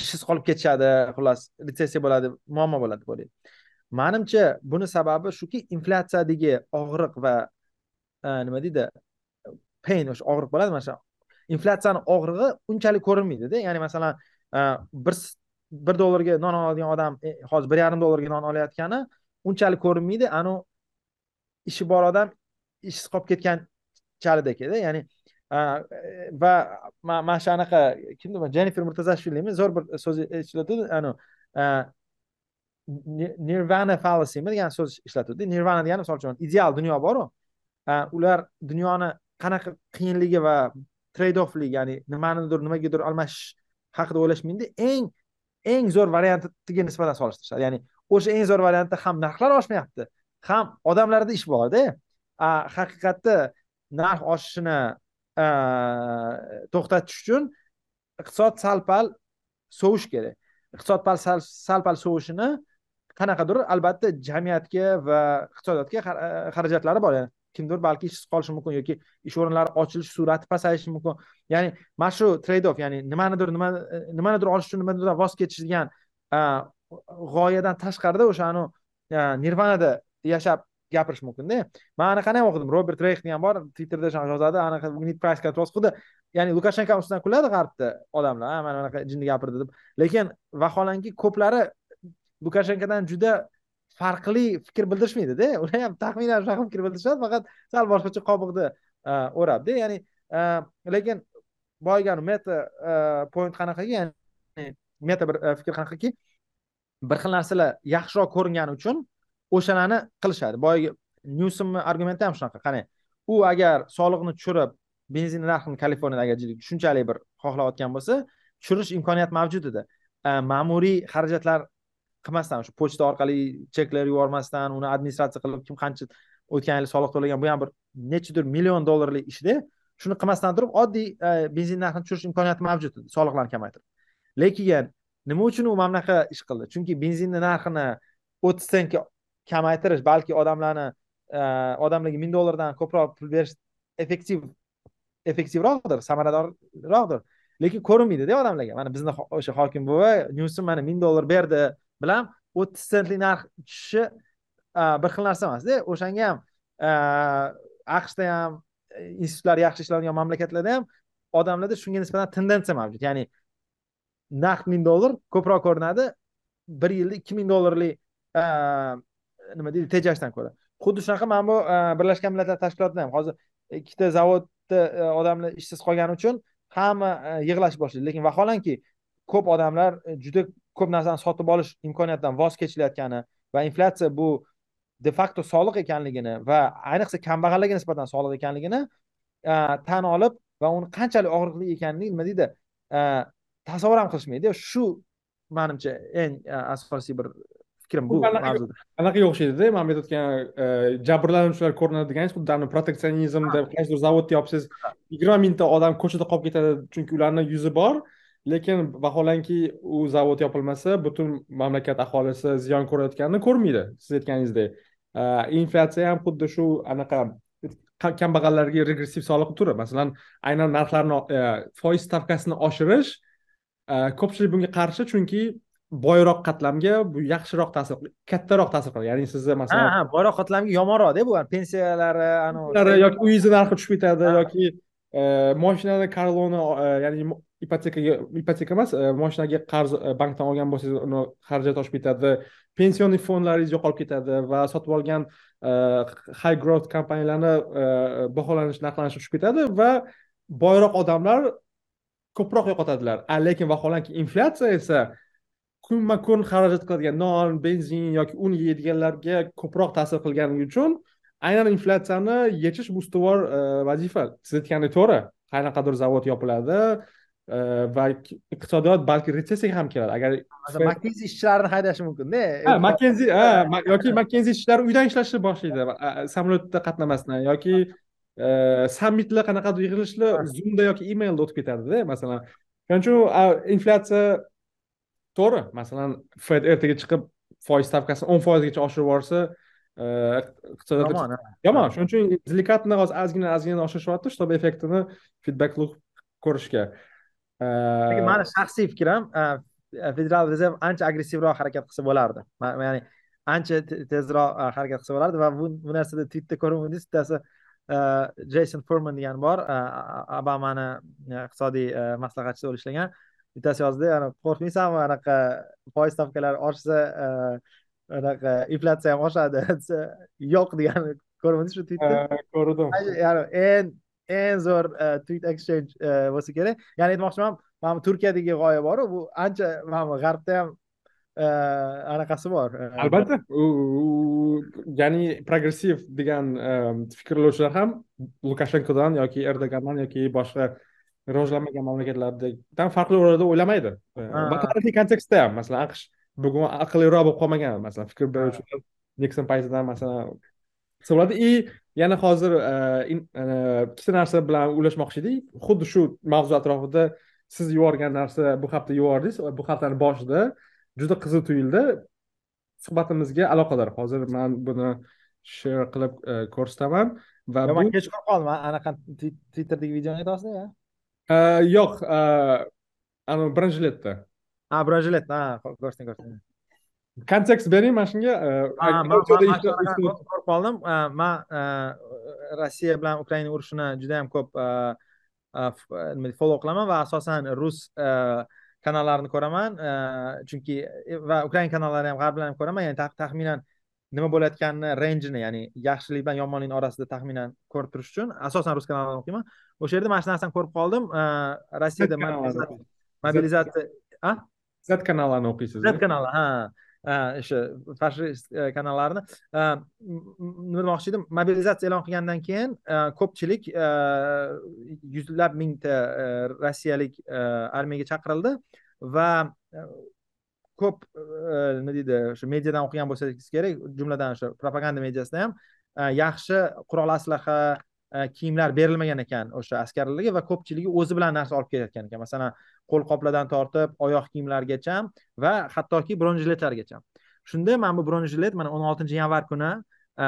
ishsiz qolib ketishadi xullas retsessiya bo'ladi muammo bo'ladi deb o'ylaydi. Manimcha buni sababi shuki inflyatsiyadagi og'riq va nima deydi? Pain o'sha og'riq bo'ladi. Mana shu inflyatsiyani og'rig'i unchalik ko'rinmaydida. Ya'ni masalan e, bir bir dollarga non oladigan odam e, hozir bir yarim dollarga non olayotgani unchalik ko'rinmaydi. Anu ishi bor odam ishsiz qolib ketgan chalidakida ya'ni va mana shu anaqa kimdi jennifer murtazashvilimi zo'r bir so'z ishlatadi anu nirvana fallacy degan so'z ishlatadi nirvana degani misol uchun ideal dunyo boru. Ular dunyoni qanaqa qiyinligi va trade offli ya'ni nimanidir nimagadir almashish haqida o'ylashmaydi. Eng eng zo'r variantiga nisbatan solishtirishadi. Ya'ni o'sha eng zo'r variantda ham narxlar oshmayapti ham odamlarda ish borda. Haqiqatda narx oshishini to'xtatish uchun iqtisod sal pal sovish kerak. Iqtisod pal sal pal sovishini qanaqadir albatta jamiyatga va iqtisodiyotga xarajatlari bor. Ya'ni kimdir balki ishsiz qolishi mumkin yoki ish o'rinlari ochilish sur'ati pasayishi mumkin. Ya'ni mana shu trade off ya'ni nimanidir nima e, nimanidir olish uchun nimanidir voz kechish degan e, g'oyadan tashqarida o'sha e, nirvanada yashab gapirish mumkinda. Man anaqani ham o'qidim. Robert reyx degan bor twitterda yozadi anaqa price control xuddi ya'ni lukashenko ustidan kuladi g'arbda odamlar ha mana anaqa jinni gapirdi deb. Lekin vaholanki ko'plari lukashenkodan juda farqli fikr bildirishmaydida. (laughs) Ular ham taxminan shunaqa fikr bildirishadi faqat sal boshqacha qobiqda e, o'rabda ya'ni e, lekin boyagi meta e, point qanaqaki ya'ni meta bir fikr qanaqaki bir xil narsalar yaxshiroq ko'ringani uchun o'shalarni qilishadi. Boyagi nyusomni argumenti ham shunaqa. Qarang u agar soliqni tushirib benzin narxini kaliforniyada agar shunchalik bir xohlayotgan bo'lsa tushirish imkoniyati mavjud edi ma'muriy xarajatlar qilmasdan shu pochta orqali cheklar yubormasdan uni administratsiya qilib kim qancha o'tgan yil soliq to'lagan bu ham bir nechadir million dollarlik ishda. Shuni qilmasdan turib oddiy e, benzin narxini tushirish imkoniyati mavjud edi soliqlarni kamaytirib. Lekin nima uchun u mana bunaqa ish qildi? Chunki benzinni narxini o'ttiz sentga kamaytirish balki odamlarni e, odamlarga ming dollardan ko'proq pul berish effektiv effektivroqdir samaradorroqdir. Lekin ko'rinmaydida odamlarga. Mana bizni o'sha hokim buva nyusi mana ming dollar berdi bilan o'ttiz sentlik narx tushishi bir xil narsa emasda. O'shanga ham aqshda ham institutlar yaxshi ishlaydigan mamlakatlarda ham odamlarda shunga nisbatan tendensiya mavjud. Ya'ni narx ming dollar ko'proq ko'rinadi bir yilda ikki ming dollarlik nima deydi tejashdan ko'ra. Xuddi shunaqa mana bu birlashgan millatlar tashkilotida ham hozir ikkita zavodda e, odamlar ishsiz qolgani uchun hamma e, yig'lash boshlaydi lekin vaholanki ko'p odamlar e, juda ko'p narsani sotib olish imkoniyatidan voz kechilayotgani va inflyatsiya bu de facto soliq ekanligini va ayniqsa kambag'allarga nisbatan soliq ekanligini tan olib va uni qanchalik og'riqli ekanini nima deydi tasavvur ham qilishmaydi. Shu manimcha eng asosiy bir fikrim bu mavzuda. anaqaga o'xshaydida man aytayotgan jabrlanuvchilar ko'rinadi deganingiz xuddi proteksionizm deb qaysidir zavodni yopsangiz yigirma mingta odam ko'chada qolib ketadi chunki ularni yuzi bor lekin vaholanki u zavod yopilmasa butun mamlakat aholisi ziyon ko'rayotganini ko'rmaydi siz aytganingizdek. Inflyatsiya ham xuddi shu anaqa kambag'allarga regressiv soliq turi. Masalan aynan narxlarni foiz stavkasini oshirish ko'pchilik bunga qarshi chunki boyroq qatlamga bu yaxshiroq ta'sir kattaroq ta'sir qiladi. Ya'ni sizni masalan ha boyroq qatlamga yomonroqda bu pensiyalari anavi yoki uyingizni narxi tushib ketadi yoki e, moshinani karloni e, ya'ni ipotekaga ipoteka emas e, moshinaga qarz e, bankdan olgan bo'lsangiz uni xarajat oshib ketadi pensioner fondlaringiz yo'qolib ketadi va sotib olgan e, high growth kompaniyalarni baholanish narxlanishi tushib ketadi va boyroq odamlar ko'proq yo'qotadilar. Lekin vaholanki inflyatsiya esa kunma kun xarajat qiladigan non benzin yoki un yeydiganlarga ko'proq ta'sir qilgani uchun aynan inflyatsiyani yechish bu ustuvor vazifa. Siz aytgandek to'g'ri qanaqadir zavod yopiladi va iqtisodiyot balki retsessiyaga ham keladi. Agar makenzi ishchilarini haydashi mumkinda. Ha makenzi yoki makenzi ishchilari uydan ishlashni boshlaydi. Samolyotda qatnamasdan yoki sammitlar qanaqadir yig'ilishlar zoomda yoki emailda o'tib ketadida masalan. Shuning uchun inflyatsiya to'g'ri. Masalan fed ertaga chiqib foiz stavkasini o'n foizgacha oshirib yuborsa iqtisodiyot yomon shuning uchun delikatно hozir ozgina ozgina oshirishyapti чтобы effektini feedback ko'rishga lekin mani shaxsiy fikrim federal rezerv ancha agressivroq harakat qilsa bo'lardi. Ya'ni ancha tezroq harakat qilsa bo'lardi va bu narsada twitda ko'rganmidingiz bittasi jeyson furman degani bor obamani iqtisodiy maslahatchisi bo'lib ishlagan. Bittasi yozdi qo'rqmaysanmi? Anaqa foiz stavkalari oshsa anaqa inflyatsiya ham oshadi desa yo'q degani ko'rmadingiz shu tweetni ko'rdim. Ya'ni eng eng zo'r e, tweet exchange e, bo'lsa kerak. Ya'ni aytmoqchiman mana bu turkiyadagi g'oya boru bu ancha mana bu g'arbda ham anaqasi bor albatta. U ya'ni progressiv degan fikrlovchilar ham lukashenkodan yoki erdogandan yoki boshqa rivojlanmagan mamlakatlardagidan farqli o'rinda o'ylamaydi. Tarixiy kontekstda ham masalan aqsh bugun aqlliroq bo'lib qolmagan masalan fikr beruvchilar nikson paytidan masalan hisoblanadi. И yana hozir ikkita narsa bilan ulashmoqchi edik. Xuddi shu mavzu atrofida siz yuborgan narsa bu hafta yubordingiz. Bu haftani boshida juda qiziq tuyuldi. Suhbatimizga aloqador. Hozir man buni share qilib ko'rsataman va man kech qolib qoldim anaqa twitter'dagi videoni aytyapsizda yo'q anavi branjiletda ha branjilet ha ko'rsating ko'rsating kontekst bering mana shunga ko'rib qoldim. Man rossiya bilan ukraina urushini juda yam ko'p nima follow qilaman va asosan rus kanallarini ko'raman. Chunki va ukraina kanallari ham g'arblarni ham ko'raman. Ya'ni taxminan nima bo'layotganini rangini ya'ni yaxshilik bilan yomonlikni orasida taxminan ko'rib turish uchun asosan rus kanalidan o'qiyman. O'sha yerda mana shu narsani ko'rib qoldim. Rossiyada mobilizatsiya z kanallarni o'qiysiz z kanali ha o'sha fashist e, kanallarni. Nima demoqchi edim? Mobilizatsiya e'lon qilgandan keyin e, ko'pchilik e, yuzlab mingta rossiyalik armiyaga chaqirildi va ko'p nima deydi o'sha mediadan o'qigan bo'lsangiz kerak jumladan o'sha propaganda mediasida ham yaxshi qurol aslaha kiyimlar berilmagan ekan o'sha askarlarga va ko'pchiligi o'zi bilan narsa olib kelayotgan ekan. Masalan qo'l qoplardan tortib oyoq kiyimlargacha va hattoki bronjiletlargacha shunda mana bu bronjilet mana o'n oltinchi yanvar kuni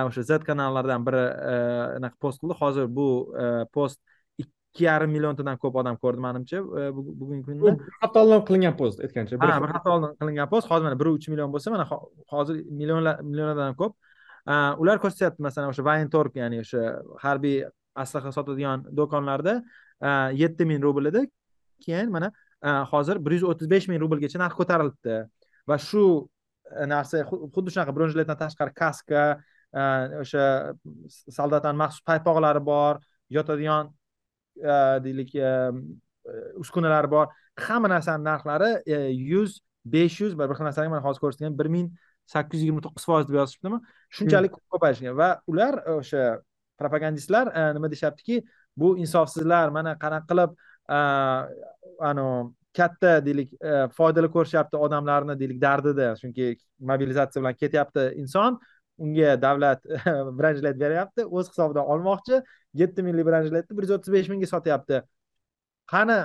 o'sha z kanallaridan biri anaqa post qildi. Hozir bu post ikki yarim milliontadan ko'p odam ko'rdi manimcha bugungi kunda bir hafta oldin qilingan post aytgancha ha bir hafta oldin qilingan post. Hozir mana bir uch million bo'lsa mana hozir millionlar millionlardan ko'p. Ular ko'rsatyapti masalan o'sha vayntorg ya'ni o'sha harbiy aslaha sotadigan do'konlarda yetti ming rubl edi. Keyin mana Э, hozir bir yuz o'ttiz besh ming rublgacha narx ko'tarilibdi. Va shu e, narsa xuddi shunaqa bronjiletdan tashqari kaska e, o'sha soldatlarni maxsus paypoqlari bor yotadigan e, deylik uskunalar bor. Hamma narsani narxlari yuz besh yuz bir xil narsalarga mana hozir ko'rsatgan bir ming sakkiz yuz yigirma to'qqiz foiz deb yozishibdimi? Shunchalik ko'payishgan. Va ular o'sha propagandistlar nima deyishyaptiki bu insofsizlar mana qanaqa qilib anavi katta deylik e, foydali ko'rishyapti odamlarni deylik dardida. Chunki mobilizatsiya bilan ketyapti inson unga davlat (laughs) branjlet beryapti o'z hisobidan olmoqchi yetti minglik branjletni bir yuz o'ttiz besh mingga sotyapti. Qani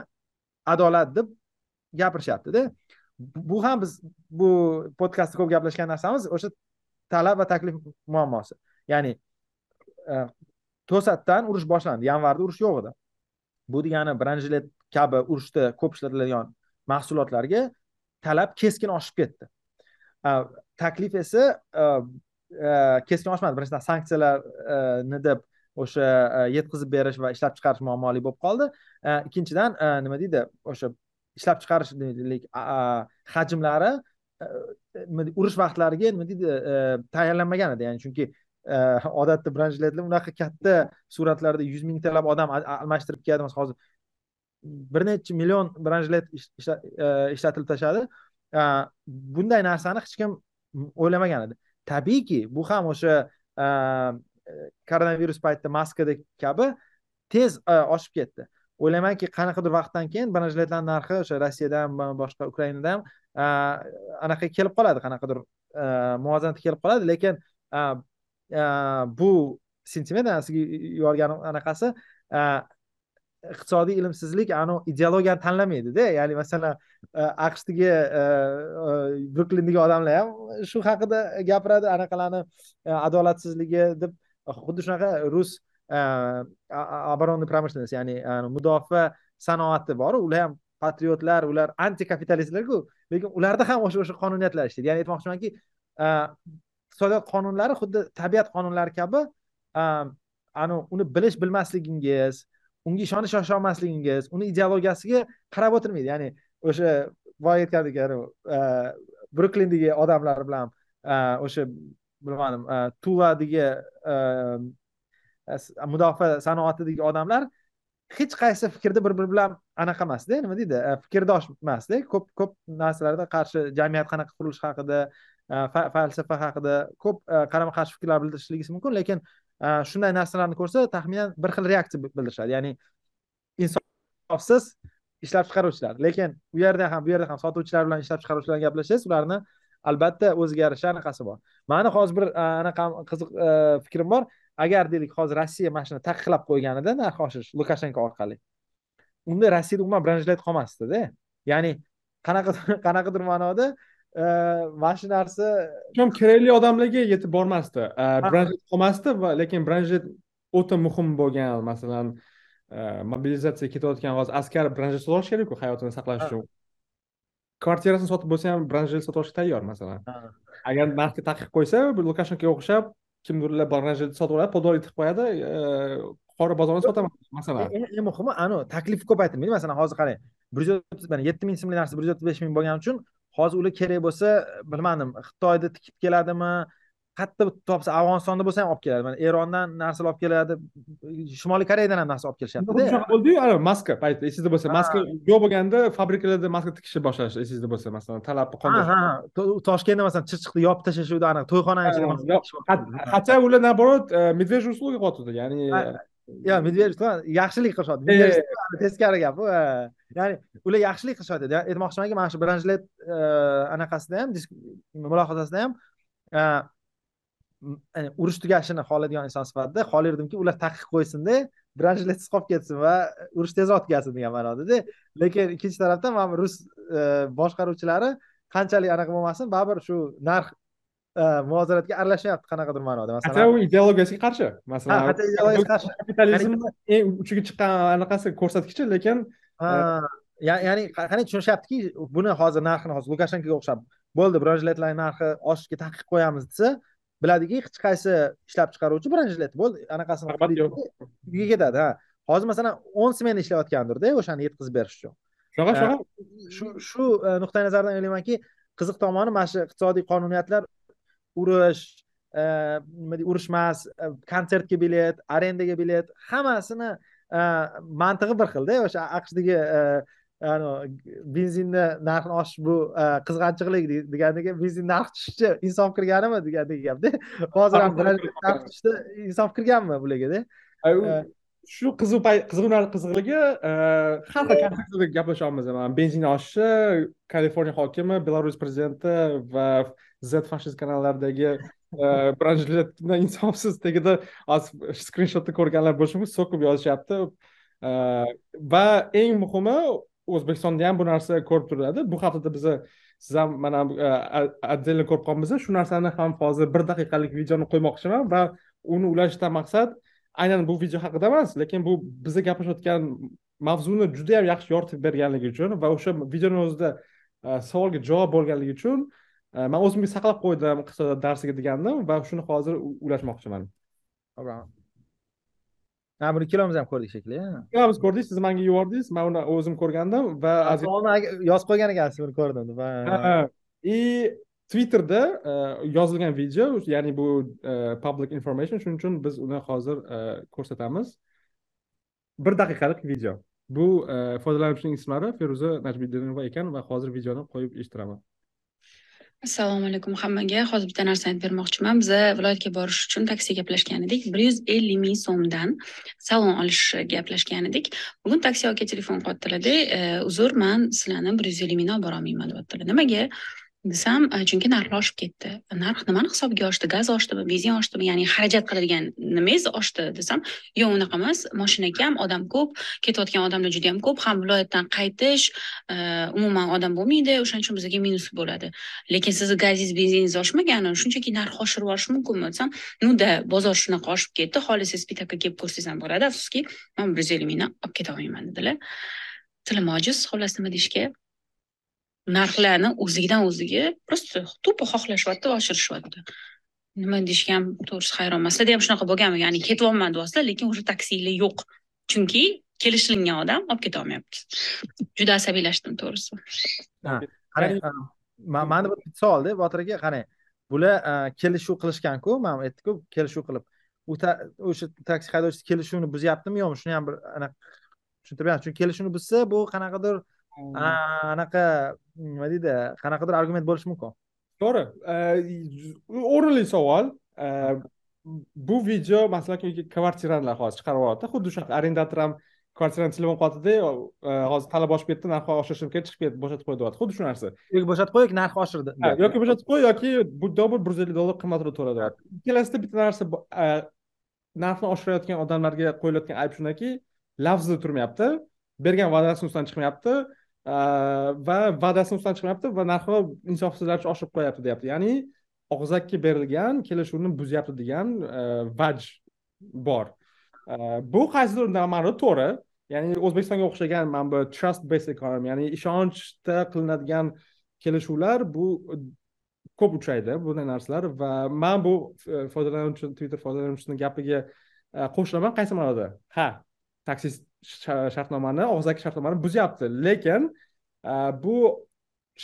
adolat deb gapirishyaptida. Bu ham biz bu podkastda ko'p gaplashgan narsamiz o'sha talab va taklif muammosi. Ya'ni e, to'satdan urush boshlandi yanvarda urush yo'q edi. Bu degani branjilet kabi urushda ko'p ishlatiladigan mahsulotlarga talab keskin oshib ketdi. Taklif esa keskin oshmadi. Birinchidan sanksiyalarni deb o'sha yetkazib berish va ishlab chiqarish muammoli bo'lib qoldi. Ikkinchidan nima deydi o'sha ishlab chiqarish hajmlari urush vaqtlariga nima deydi tayyorlanmagan edi. Ya'ni chunki odatda branjiletlar unaqa katta suratlarda yuz mingtalab odam almashtirib keladi hozir bir necha million branjlet e, ishlatilib tashladi. E, bunday narsani hech kim o'ylamagan edi. Tabiiyki bu ham o'sha e, koronavirus paytida maskadek kabi tez oshib ketdi. O'ylaymanki qanaqadir vaqtdan keyin branjletlarni narxi o'sha rossiyadan boshqa ukrainadan anaqa kelib qoladi qanaqadir muvozanatga kelib qoladi. Lekin bu sentiment sizga yuborganim anaqasi iqtisodiy ilmsizlik anavi ideologiyani tanlamaydida. Ya'ni masalan e, aqshdagi e, e, bruklindagi odamlar ham shu haqida gapiradi anaqalarni adolatsizligi deb xuddi shunaqa rus оборонный промышленность ya'ni mudofaa sanoati boru ular ham patriotlar ular antikapitalistlarku lekin ularda ham o'sha o'sha qonuniyatlar ishlaydi. Ya'ni aytmoqchimanki iqtisodiyot qonunlari xuddi tabiat qonunlari kabi anavi uni bilish bilmasligingiz unga ishonish ishonmasligingiz uni ideologiyasiga qarab o'tirmaydi. Ya'ni o'sha boya aytgandek bruklindagi odamlar bilan e, o'sha bilmadim e, tuladagi e, mudofaa sanoatidagi odamlar hech qaysi fikrda bir biri bilan anaqa emasda nima deydi fikrdosh emasda. Ko'p ko'p narsalarda qarshi jamiyat qanaqa qurilishi haqida falsafa haqida ko'p qarama qarshi fikrlar bildirishligi mumkin lekin Э, shunday narsalarni ko'rsa taxminan bir xil reaksiya bildirishadi. Ya'ni insofsiz ishlab chiqaruvchilar. Lekin u yerda ham bu yerda ham sotuvchilar bilan ishlab chiqaruvchilar gaplashsangiz ularni albatta o'ziga yarasha anaqasi bor. Mani hozir bir e, anaqa qiziq e, fikrim bor. Agar deylik hozir rossiya mana shuni taqiqlab qo'yganida narx oshish lukashenko orqali. Unda rossiyada umuman branjlet qolmasdida. Ya'ni qanaqadir (laughs) qanaqadir ma'noda mana shu narsa ham kerakli odamlarga yetib bormasdi. E, branjlet qolmasdi va lekin branjlet o'ta muhim bo'lgan masalan e, mobilizatsiyaga ketayotgan hozir askar branjlet sotib olishi kerakku hayotini saqlash uchun. Kvartirasini sotib bo'lsa ham branjlet sotib olishga tayyor masalan. Agar narxga taqiq qo'ysa lukashenkoga o'xshab kimdirlar branjeta sotib oladi podvol tiqib qo'yadi qora bozorda sotaman masalan. Eng muhimi anavi taklifni ko'paytirmaydi masalan hozir qarang bir yuz o'ttiz mana yetti ming so'mlik narsa bir yuz o'ttiz besh ming bo'lgani uchun hozir ular kerak bo'lsa bilmadim xitoyda tikib keladimi? Qayerda topsa afg'onistonda bo'lsa ham olib keladi. Mana erondan narsalar olib keladi. Shimoliy koreyadan ham narsa olib kelishyaptida shunaqa bo'ldiyu maska payti esingizda bo'lsa maska yo'q bo'lganda fabrikalarda maska tikishni boshlashdi esingizda bo'lsa masalan talabni ha toshkentda masalan chirchiqni yopib tashlashuvdi anaqa to'yxonani ichida хотя ular наоборот медвежий услуги qilyapti ya'ni yo'q medvedev yaxshilik qilishadi. Medvedev teskari gap u ya'ni ular yaxshilik qilishadi. Aytmoqchimanki mana shu branjlet anaqasida ham mulohazasida ham urush tugashini xohlaydigan inson sifatida xohlardimki ular taqiq qo'ysinda branjletsiz qolib ketsin va urush tezroq tugasin degan ma'nodada. Lekin ikkinchi tarafdan mana bu rus boshqaruvchilari qanchalik anaqa bo'lmasin baribir shu narx muvozanatga aralashyapti qanaqadir ma'noda masalan u ideologiyasiga qarshi masalan ha ideologiyasiga qarshi kapitalizmni eng uchiga chiqqan anaqasi ko'rsatkichi lekin ya'ni qanday tushunishyaptiki buni hozir narxini hozir lukashenkoga o'xshab bo'ldi branjletlarni narxi oshishga taqiq qo'yamiz desa biladiki hech qaysi ishlab chiqaruvchi branjlet bo'ldi anaqasini uyiga ketadi ha. Hozir masalan o'n smen ishlayotgandirda o'shani yetkazib berish uchun. Shunaqa shunaqa shu shu nuqtai nazardan o'ylaymanki qiziq tomoni mana shu iqtisodiy qonuniyatlar urush nima deydi urush emas konsertga bilet arendaga bilet hammasini mantig'i bir xilda o'sha aqshdagi benzinni narxini oshish bu qizg'anchiqlik degandagi benzin narxi tushishi insof kirganimi degandek gapda. Hozir ham narx tushishda insof kirganmi bulargada? Shu qiziq qiziq qiziqligi har xil kontekstda gaplashyapmiz benzin oshishi kaliforniya hokimi belarus prezidenti va z fashist kanallardagi e, branjletni insofsiz tagida skrinshotni ko'rganlar bo'lishi mumkin so'kib yozishyapti. E, va eng muhimi o'zbekistonda ham bu narsa ko'rib turiladi. Bu haftada biza siz ham mana e, отдельно ko'rib qolibmiz shu narsani ham hozir bir daqiqalik videoni qo'ymoqchiman va uni ulashishdan maqsad aynan bu video haqida emas lekin bu biza gaplashayotgan mavzuni juda yam yaxshi yoritib berganligi uchun va o'sha videoni o'zida savolga javob bo'lganligi uchun man o'zimga saqlab qo'ydim iqtisodiyot darsiga degandim va shuni hozir ulashmoqchiman. Ha buni ikkalamiz ham ko'rdik shekilli ikkalamiz ko'rdik. Siz manga yubordingiz. Man uni o'zim ko'rgandim va yozib qo'ygan ekansiz buni ko'rdim. И twitterda yozilgan video ya'ni bu public information shuning uchun biz uni hozir ko'rsatamiz. Bir daqiqalik video. Bu foydalanuvchining ismlari feruza najmiddinova ekan va hozir videoni qo'yib eshittiraman assalomu alaykum hammaga. Hozir bitta narsani aytib bermoqchiman. Biza viloyatga borish uchun taksi gaplashgan edik bir yuz ellik ming so'mdan salon olish gaplashgan edik bugun taksi aka telefon qilyaptilarda uzr man sizlarni bir yuz ellik mingdan olib borolmayman deyaptilar nimaga? Desam e, chunki narxlar oshib ketdi. Narx nimani hisobiga oshdi? Gaz oshdimi benzin oshdimi ya'ni xarajat qiladigan nimangiz oshdi desam yo'q unaqa emas. Mashinaka ham odam ko'p ketayotgan odamlar juda yam ko'p. Ham viloyatdan qaytish e, umuman odam bo'lmaydi. O'shaning uchun bizga minus bo'ladi. Lekin sizni gazingiz benziningiz oshmagani shunchaki narx oshirib yuborish mumkinmi desam nuda bozor shunaqa oshib ketdi. Xohlasangiz spitakka kelib ko'rsangiz ham bo'ladi. Afsuski man bir yuz ellik mingdan olib ketolmayman dedilar. Tilim ojiz xullas nima deyishga? Narxlarni o'zidan o'ziga просто tupо xohlashyapti va oshirishyapti nima deyishga ham to'g'risi hayronman sizlarda ham shunaqa bo'lganmi? Ya'ni ketyapman deyapsizlar lekin уже taksilar yo'q. Chunki kelishilgan odam olib ketolmayapti juda asabiylashdim to'g'risi. Qarang mani bir savolda botir aka qarang bular kelishuv qilishganku mana aytdiku kelishuv qilib. O'sha taksi haydovchisi kelishuvni buzyaptimi yo'qmi shuni ham bir anaqa tushuntirmayapti chunki kelishuvni buzsa bu qanaqadir anaqa nima deydi qanaqadir argument bo'lishi mumkin to'g'ri o'rinli savol bu video masalan kvartiralar hozir chiqarib yuboryapti xuddi shunaqa arrendator ham kvartirani telefon qilyaptida hozir talab oshib ketdi narxi oshirishim kerak chiqib ketdi bo'shatib qo'y deyapti xuddi shu narsa yoki bo'shatib qo'y yoki narxi oshirdi yoki bo'shatib qo'y yoki dobr bir yuz ellik dollar qimmatroq to'la deyapti ikkalasida bitta narsa narxni oshirayotgan odamlarga qo'yilayotgan ayb shundaki lafzida turmayapti bergan va'dasini ustidan chiqmayapti va va'dasini ustidan chiqmayapti va narxi insofsizlarcha oshirib qo'yapti deyapti. Ya'ni og'zakka berilgan kelishuvni buzyapti degan e, vaj bor. E, bu qaysidir ma'noda to'g'ri. Ya'ni o'zbekistonga o'xshagan mana bu trust based economy ya'ni ishonchda qilinadigan kelishuvlar bu ko'p uchraydi bunday narsalar. Va man bu e, foydalanuvchi twitter foydalanuvchisini gapiga qo'shilaman. Qaysi ma'noda? Ha taksist shartnomani og'zaki shartnomani buzyapti. Lekin e, bu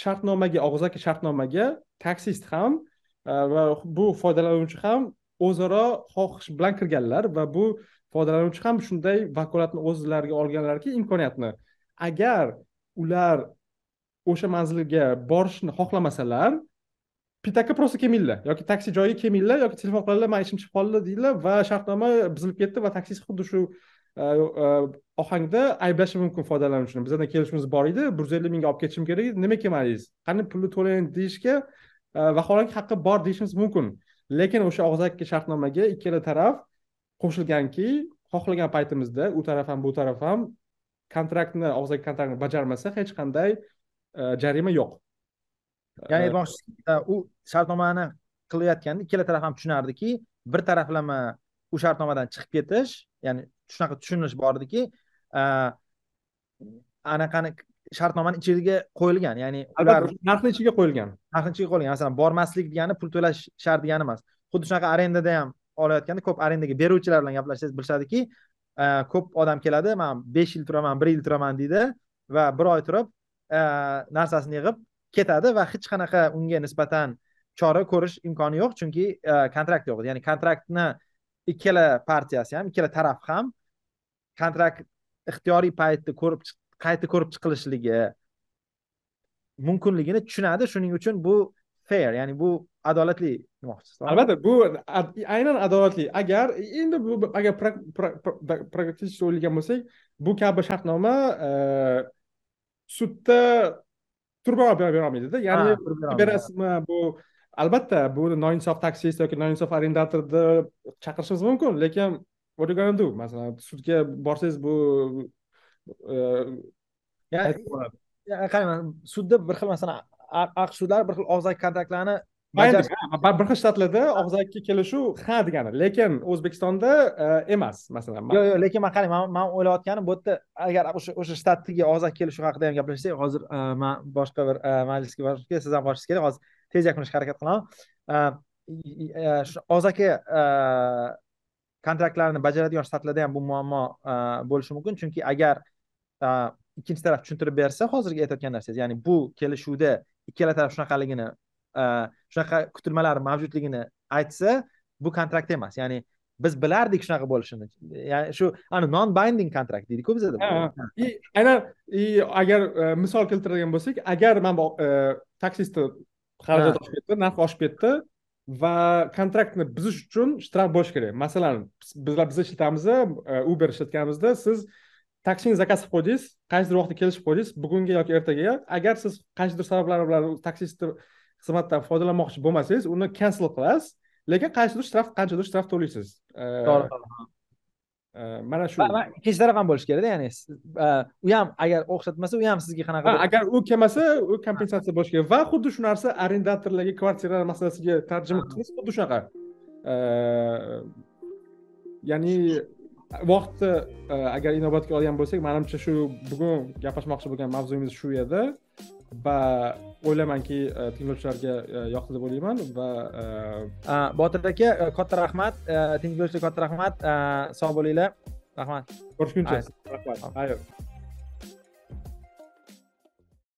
shartnomaga og'zaki shartnomaga taksist ham e, va bu foydalanuvchi ham o'zaro xohish bilan kirganlar va bu foydalanuvchi ham shunday vakolatni o'zlariga olganlarki imkoniyatni. Agar ular o'sha manzilga borishni xohlamasalar pitaka просто kelmanglar yoki taksi joyiga kelmanglar yoki telefon qilinglar man ishim chiqib qoldi deydilar va shartnoma buzilib ketdi va taksist xuddi shu ohangda ayblashi mumkin foydalanuvchini bizada kelishuvimiz bor edi? Bir yuz ellik mingga olib ketishim kerak edi. Nima kelmadingiz qani pulni to'lang deyishga e, vaholanki haqqi bor deyishimiz mumkin. Lekin o'sha og'zaki shartnomaga ikkala taraf qo'shilganki xohlagan paytimizda u taraf ham bu taraf ham kontraktni og'zaki kontraktni bajarmasa hech qanday jarima yo'q. Ya'ni aytmoqchisizki u shartnomani qilayotganda ikkala taraf ham tushunardiki bir taraflama u shartnomadan chiqib ketish ya'ni shunaqa tushunish bor ediki anaqani shartnomani ichiga qo'yilgan ya'ni ular narxni ichiga qo'yilgan. Narxni ichiga qo'yilgan masalan bormaslik degani pul to'lash shart degani emas. Xuddi shunaqa arendada ham olayotganda ko'p arendaga beruvchilar bilan gaplashsangiz bilishadiki ko'p odam keladi man besh yil turaman bir yil turaman deydi va bir oy turib narsasini yig'ib ketadi va hech qanaqa unga nisbatan chora ko'rish imkoni yo'q chunki kontrakt yo'q. Ya'ni kontraktni ikkala partiyasi ham ikkala taraf ham kontrakt ixtiyoriy paytda ko'rib qayta ko'rib chiqilishligi mumkinligini tushunadi. Shuning uchun bu fair ya'ni bu adolatli demoqchisiz albatta bu aynan adolatli. Agar endi bu agar pragmatik o'ylagan bo'lsak bu kabi shartnoma sudda turib berolmaydida ya'ni berasizmi bu? Albatta bu noinsof taksist yoki noinsof arendatorni chaqirishimiz mumkin lekin what you gonna do masalan sudga borsangiz bu qarang sudda bir xil masalan aqsh sudlari bir xil og'zaki kontraktlarni bir xil shtatlarda og'zaki kelishuv ha degani lekin o'zbekistonda emas masalan yo'q yo'q lekin man qarang man o'ylayotganim bu yerda agar o'sha o'sha shtatdagi og'zaki kelishuv haqida ham gaplashsak hozir man boshqa bir majlisga borishga siz ham borishingiz kerak hozir tez yakunlashga harakat qilaman shu og'zaki kontraktlarni bajaradigan shtatlarda ham bu muammo bo'lishi mumkin. Chunki agar ikkinchi taraf tushuntirib bersa hozirgi aytayotgan narsangiz ya'ni bu kelishuvda ikkala taraf shunaqaligini shunaqa kutilmalar mavjudligini aytsa bu kontrakt emas. Ya'ni biz bilardik shunaqa bo'lishini. Ya'ni shu ani non binding kontrakt deydiku bizada aynan agar e, misol keltiradigan bo'lsak agar mana bu e, taksistni xarajat oshib ketdi narxi oshib ketdi va kontraktni buzish uchun shtraf bo'lishi kerak. Masalan bizlar biz ishlatamiz e, uber ishlatganimizda siz taksini zakaz qilib qo'ydingiz qaysidir vaqtda kelishib qo'ydingiz bugunga yoki ertaga agar siz qaysidir sabablar bilan taksistni xizmatdan foydalanmoqchi bo'lmasangiz uni cancel qilasiz lekin qaysidir shtraf qanchadir shtraf to'laysiz. E, to'g'ri. Mana shu. Ikkinchi taraf ham bo'lishi kerakda ya'ni u ham agar o'xshatmasa u ham sizga qanaqa agar u kelmasa u kompensatsiya bo'lishi kerak. Va xuddi shu narsa arendatorlarga kvartira masalasiga tarjima qilsangiz xuddi shunaqa. Ya'ni vaqtni e, agar inobatga olgan bo'lsak manimcha shu bugun gaplashmoqchi bo'lgan mavzuyimiz shu edi va o'ylaymanki e, tinglovchilarga e, yoqdi deb o'ylayman va botir aka katta rahmat tinglovchilarga katta rahmat sog' bo'linglar. Rahmat. Ko'rishguncha. Rahmat. Xayr